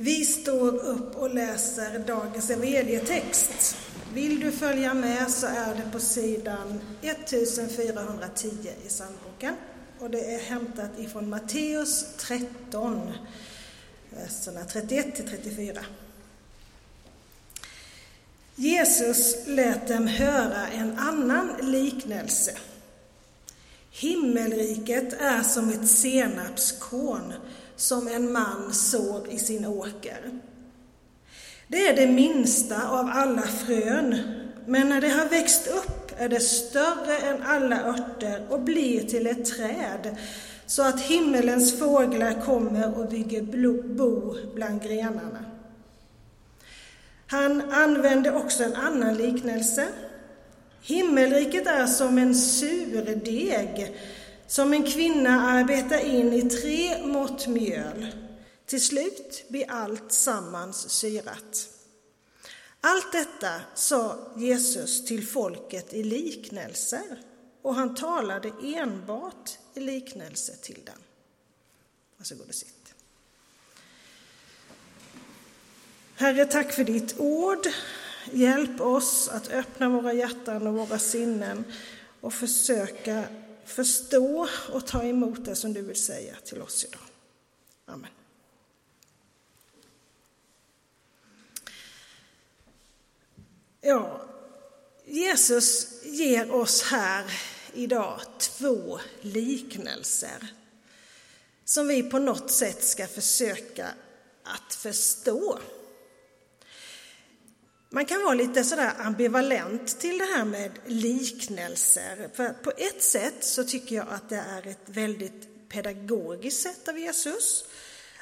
Vi står upp och läser dagens evangelietext. Vill du följa med så är det på sidan 1410 i psalmboken. Och det är hämtat ifrån Matteus 13, verserna 31 till 34. Jesus lät dem höra en annan liknelse. Himmelriket är som ett senapskorn som en man sår i sin åker. Det är det minsta av alla frön, men när det har växt upp är det större än alla örter och blir till ett träd, så att himmelens fåglar kommer och bygger bo bland grenarna. Han använde också en annan liknelse. Himmelriket är som en surdeg som en kvinna arbetar in i tre mått mjöl. Till slut blir allt sammans syrat. Allt detta sa Jesus till folket i liknelser och han talade enbart i liknelse till dem. Varsågod och sitt. Herre, tack för ditt ord. Hjälp oss att öppna våra hjärtan och våra sinnen och försöka förstå och ta emot det som du vill säga till oss idag. Amen. Ja, Jesus ger oss här idag två liknelser som vi på något sätt ska försöka att förstå. Man kan vara lite sådär ambivalent till det här med liknelser. För på ett sätt så tycker jag att det är ett väldigt pedagogiskt sätt av Jesus.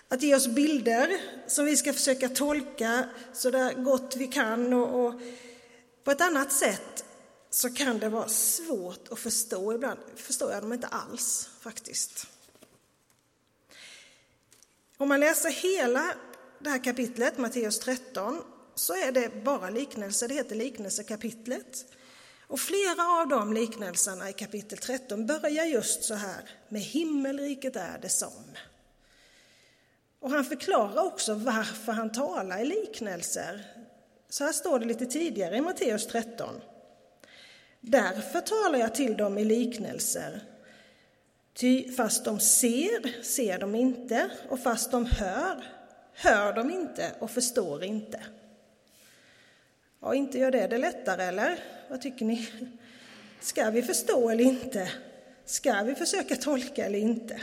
Att ge oss bilder som vi ska försöka tolka så där gott vi kan. Och, och på ett annat sätt så kan det vara svårt att förstå. Ibland förstår jag dem inte alls faktiskt. Om man läser hela det här kapitlet, Matteus 13, så är det bara liknelser, det heter liknelsekapitlet. Och flera av de liknelserna i kapitel 13 börjar just så här, med himmelriket är det som. Och han förklarar också varför han talar i liknelser. Så här står det lite tidigare i Matteus 13. Därför talar jag till dem i liknelser. Ty fast de ser, ser de inte, och fast de hör, hör de inte och förstår inte. Ja, inte gör det det lättare, eller? Vad tycker ni? Ska vi förstå eller inte? Ska vi försöka tolka eller inte?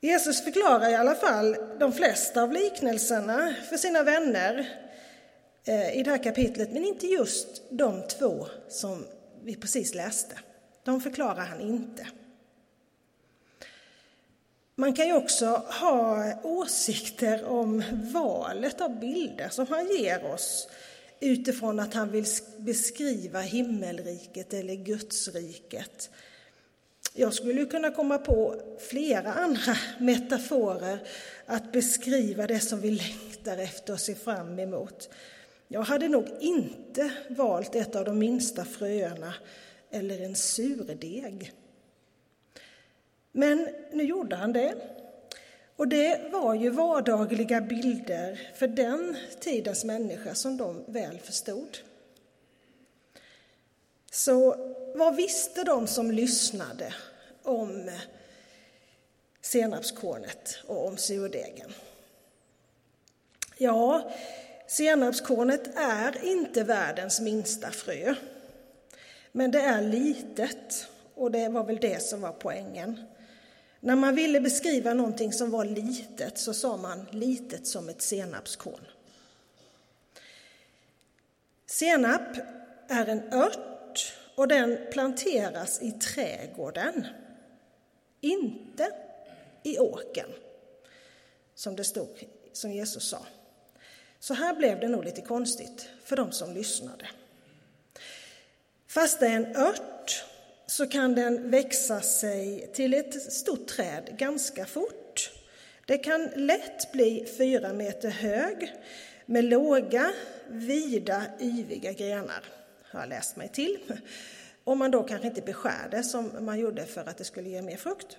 Jesus förklarar i alla fall de flesta av liknelserna för sina vänner eh, i det här kapitlet, men inte just de två som vi precis läste. De förklarar han inte. Man kan ju också ha åsikter om valet av bilder som han ger oss utifrån att han vill beskriva himmelriket eller Gudsriket. Jag skulle kunna komma på flera andra metaforer att beskriva det som vi längtar efter och ser fram emot. Jag hade nog inte valt ett av de minsta fröerna eller en surdeg. Men nu gjorde han det. Och det var ju vardagliga bilder för den tidens människa som de väl förstod. Så vad visste de som lyssnade om senapskornet och om surdegen? Ja, senapskornet är inte världens minsta frö. Men det är litet, och det var väl det som var poängen. När man ville beskriva någonting som var litet så sa man litet som ett senapskorn. Senap är en ört och den planteras i trädgården, inte i åken, som det stod, som Jesus sa. Så här blev det nog lite konstigt för de som lyssnade. Fast det är en ört så kan den växa sig till ett stort träd ganska fort. Det kan lätt bli fyra meter hög med låga, vida, yviga grenar, har jag läst mig till. Om man då kanske inte beskär det som man gjorde för att det skulle ge mer frukt.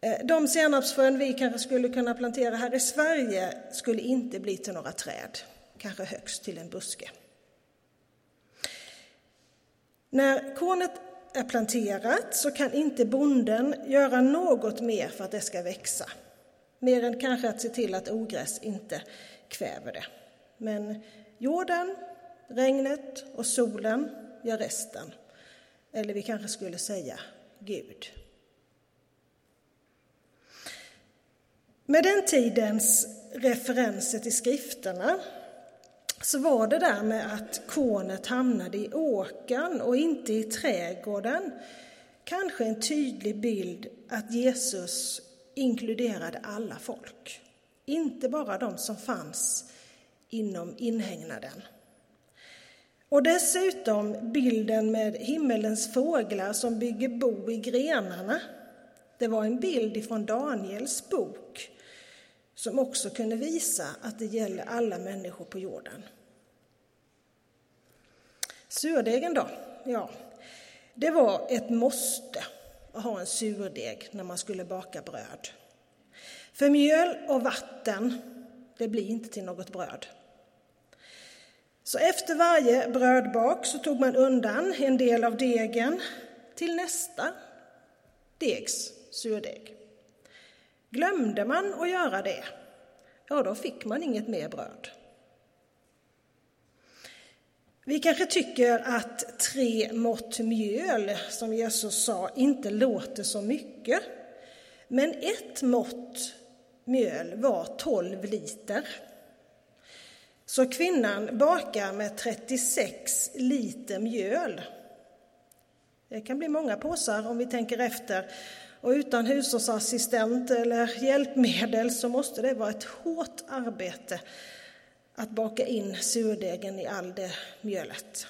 Eh, de senapsfrön vi kanske skulle kunna plantera här i Sverige skulle inte bli till några träd, kanske högst till en buske. När kornet är planterat så kan inte bonden göra något mer för att det ska växa. Mer än kanske att se till att ogräs inte kväver det. Men jorden, regnet och solen gör resten. Eller vi kanske skulle säga Gud. Med den tidens referenser till skrifterna så var det där med att kornet hamnade i åkern och inte i trädgården kanske en tydlig bild att Jesus inkluderade alla folk, inte bara de som fanns inom inhägnaden. Och dessutom bilden med himmelens fåglar som bygger bo i grenarna. Det var en bild ifrån Daniels bok som också kunde visa att det gäller alla människor på jorden. Surdegen då? Ja, det var ett måste att ha en surdeg när man skulle baka bröd. För mjöl och vatten, det blir inte till något bröd. Så efter varje brödbak så tog man undan en del av degen till nästa degs surdeg. Glömde man att göra det, ja då fick man inget mer bröd. Vi kanske tycker att tre mått mjöl, som Jesus sa, inte låter så mycket. Men ett mått mjöl var 12 liter. Så kvinnan bakar med 36 liter mjöl. Det kan bli många påsar om vi tänker efter. Och utan hushållsassistent eller hjälpmedel så måste det vara ett hårt arbete att baka in surdegen i all det mjölet.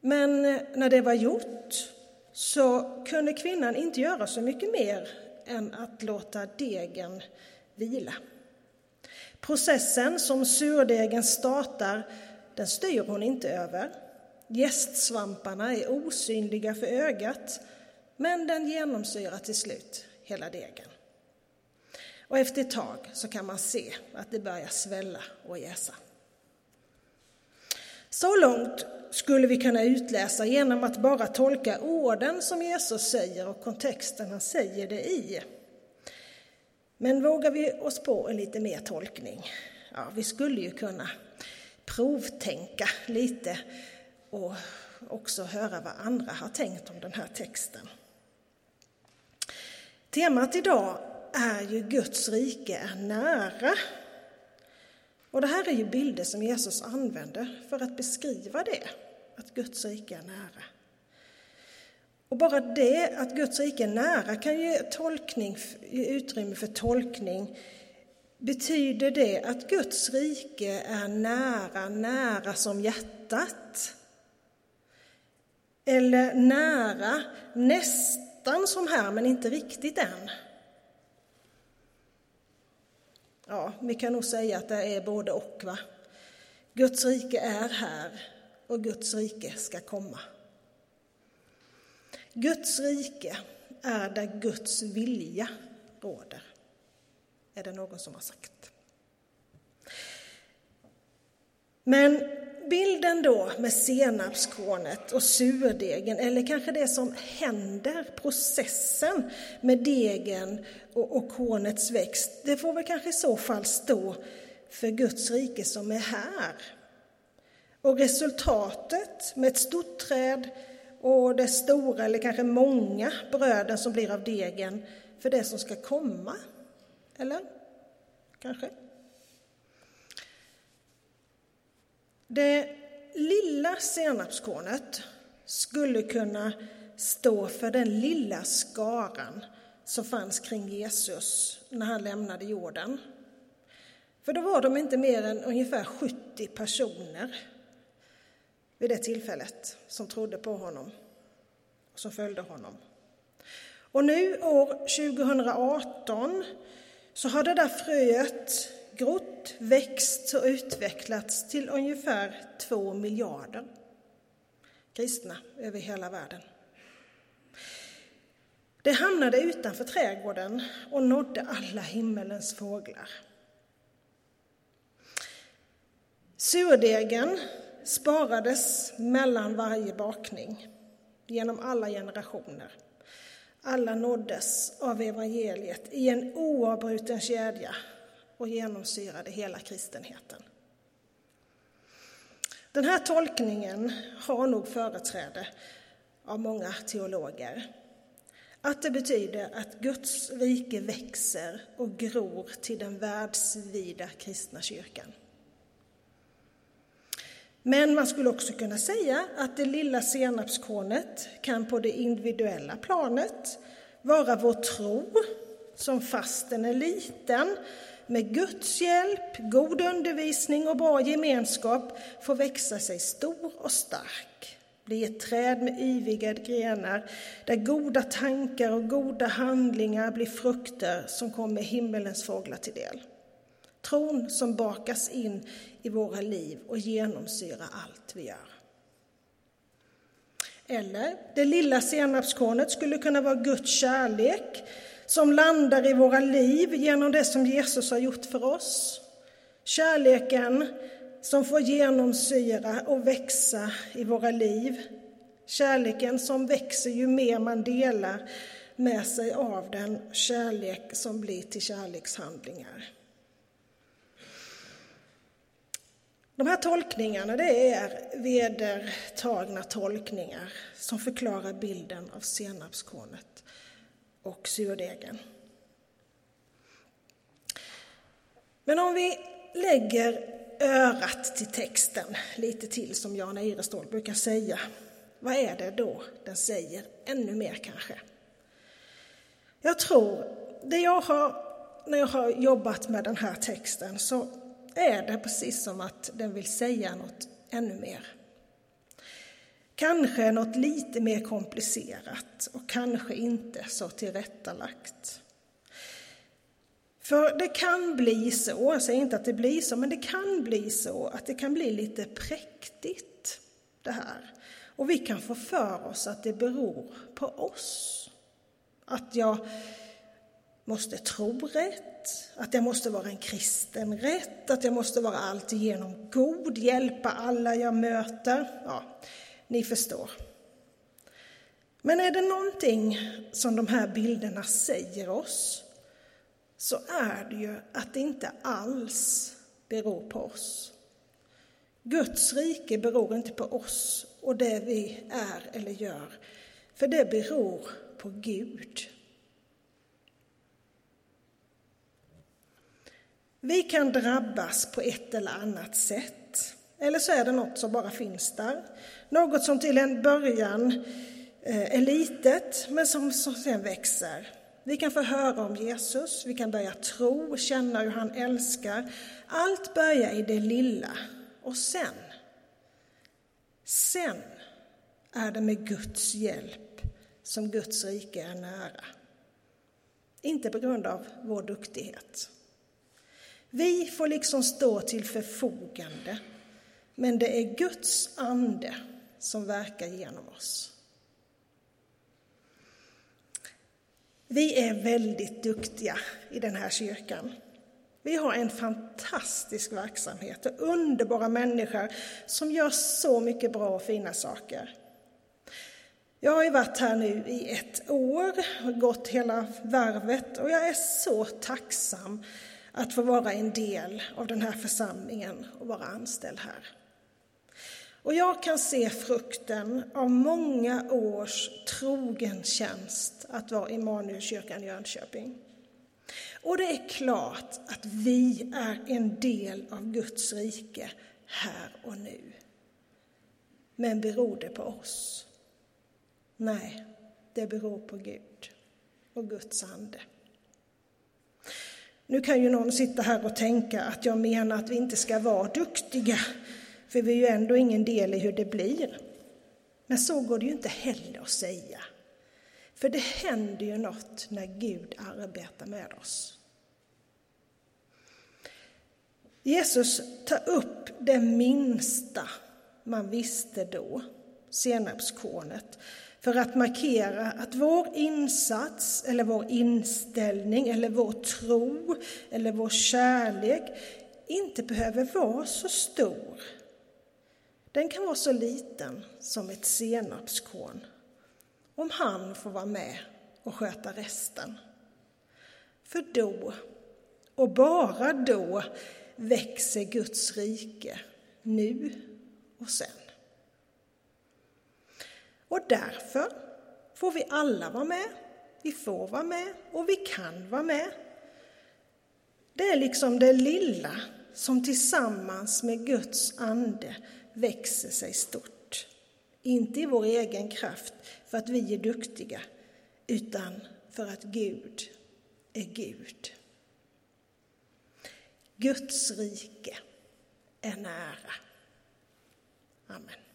Men när det var gjort så kunde kvinnan inte göra så mycket mer än att låta degen vila. Processen som surdegen startar, den styr hon inte över. Gästsvamparna är osynliga för ögat, men den genomsyrar till slut hela degen. Och efter ett tag så kan man se att det börjar svälla och jäsa. Så långt skulle vi kunna utläsa genom att bara tolka orden som Jesus säger och kontexten han säger det i. Men vågar vi oss på en lite mer tolkning? Ja, vi skulle ju kunna provtänka lite och också höra vad andra har tänkt om den här texten. Temat idag är ju Guds rike är nära. Och det här är ju bilder som Jesus använder för att beskriva det, att Guds rike är nära. Och bara det, att Guds rike är nära, kan ge, tolkning, ge utrymme för tolkning. Betyder det att Guds rike är nära, nära som hjärtat? Eller nära, nästan Nästan som här, men inte riktigt än? Ja, vi kan nog säga att det är både och. Va? Guds rike är här och Guds rike ska komma. Guds rike är där Guds vilja råder, är det någon som har sagt. Men bilden då med senapskornet och surdegen, eller kanske det som händer, processen med degen och, och kornets växt, det får väl kanske i så fall stå för Guds rike som är här. Och resultatet med ett stort träd och det stora, eller kanske många, bröden som blir av degen för det som ska komma. Eller? Kanske? Det lilla senapskornet skulle kunna stå för den lilla skaran som fanns kring Jesus när han lämnade jorden. För då var de inte mer än ungefär 70 personer vid det tillfället som trodde på honom och som följde honom. Och nu år 2018 så har det där fröet grott, växt och utvecklats till ungefär två miljarder kristna över hela världen. Det hamnade utanför trädgården och nådde alla himmelens fåglar. Surdegen sparades mellan varje bakning genom alla generationer. Alla nåddes av evangeliet i en oavbruten kedja och genomsyrade hela kristenheten. Den här tolkningen har nog företräde av många teologer. Att det betyder att Guds rike växer och gror till den världsvida kristna kyrkan. Men man skulle också kunna säga att det lilla senapskornet kan på det individuella planet vara vår tro, som fast den är liten, med Guds hjälp, god undervisning och bra gemenskap får växa sig stor och stark. Bli ett träd med yviga grenar där goda tankar och goda handlingar blir frukter som kommer himmelens fåglar till del. Tron som bakas in i våra liv och genomsyrar allt vi gör. Eller det lilla senapskornet skulle kunna vara Guds kärlek som landar i våra liv genom det som Jesus har gjort för oss. Kärleken som får genomsyra och växa i våra liv. Kärleken som växer ju mer man delar med sig av den, kärlek som blir till kärlekshandlingar. De här tolkningarna det är vedertagna tolkningar som förklarar bilden av senapskornet och surdegen. Men om vi lägger örat till texten lite till, som Jan Eirestål brukar säga, vad är det då den säger ännu mer kanske? Jag tror, det jag har, när jag har jobbat med den här texten, så är det precis som att den vill säga något ännu mer. Kanske något lite mer komplicerat och kanske inte så tillrättalagt. För det kan bli så, jag säger inte att det blir så, men det kan bli så att det kan bli lite präktigt det här. Och vi kan få för oss att det beror på oss. Att jag måste tro rätt, att jag måste vara en kristen rätt, att jag måste vara alltigenom god, hjälpa alla jag möter. Ja, ni förstår. Men är det någonting som de här bilderna säger oss så är det ju att det inte alls beror på oss. Guds rike beror inte på oss och det vi är eller gör, för det beror på Gud. Vi kan drabbas på ett eller annat sätt. Eller så är det något som bara finns där. Något som till en början eh, är litet, men som, som sen växer. Vi kan få höra om Jesus, vi kan börja tro, känna hur han älskar. Allt börjar i det lilla. Och sen, sen är det med Guds hjälp som Guds rike är nära. Inte på grund av vår duktighet. Vi får liksom stå till förfogande, men det är Guds ande som verkar genom oss. Vi är väldigt duktiga i den här kyrkan. Vi har en fantastisk verksamhet och underbara människor som gör så mycket bra och fina saker. Jag har ju varit här nu i ett år, och gått hela varvet och jag är så tacksam att få vara en del av den här församlingen och vara anställd här. Och jag kan se frukten av många års trogen tjänst att vara Immanuelskyrkan i Jönköping. Och det är klart att vi är en del av Guds rike här och nu. Men beror det på oss? Nej, det beror på Gud och Guds ande. Nu kan ju någon sitta här och tänka att jag menar att vi inte ska vara duktiga, för vi är ju ändå ingen del i hur det blir. Men så går det ju inte heller att säga. För det händer ju något när Gud arbetar med oss. Jesus tar upp det minsta man visste då, senapskornet, för att markera att vår insats eller vår inställning eller vår tro eller vår kärlek inte behöver vara så stor. Den kan vara så liten som ett senapskorn om han får vara med och sköta resten. För då, och bara då, växer Guds rike, nu och sen. Och därför får vi alla vara med, vi får vara med och vi kan vara med. Det är liksom det lilla som tillsammans med Guds ande växer sig stort. Inte i vår egen kraft, för att vi är duktiga, utan för att Gud är Gud. Guds rike är nära. Amen.